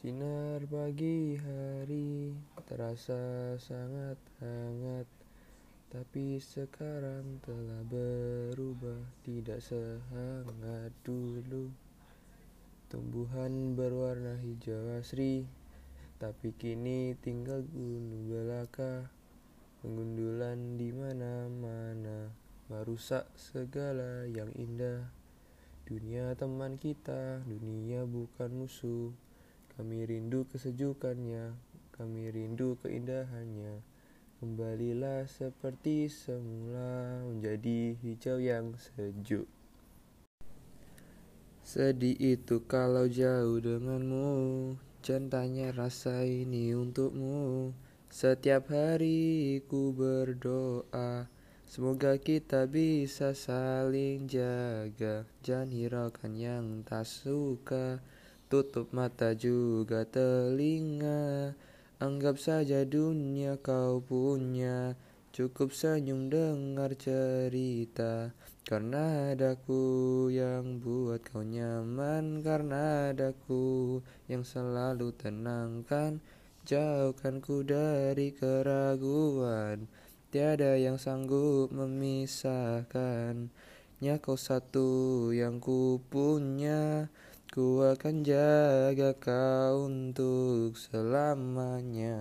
Sinar pagi hari terasa sangat hangat Tapi sekarang telah berubah tidak sehangat dulu. Tumbuhan berwarna hijau asri Tapi kini tinggal gunung belaka. Pengundulan di mana-mana Merusak segala yang indah. Dunia teman kita, dunia bukan musuh Kami rindu kesejukannya, kami rindu keindahannya. Kembalilah seperti semula menjadi hijau yang sejuk. Sedih itu kalau jauh denganmu Centanya rasa ini untukmu. Setiap hari ku berdoa Semoga kita bisa saling jaga. Jangan hiraukan yang tak suka Tutup mata juga telinga. Anggap saja dunia kau punya. Cukup senyum dengar cerita. Karena adaku yang buat kau nyaman. Karena adaku yang selalu tenangkan. Jauhkan ku dari keraguan. Tiada yang sanggup memisahkan Nya kau satu yang ku punya Ku akan jaga kau untuk selamanya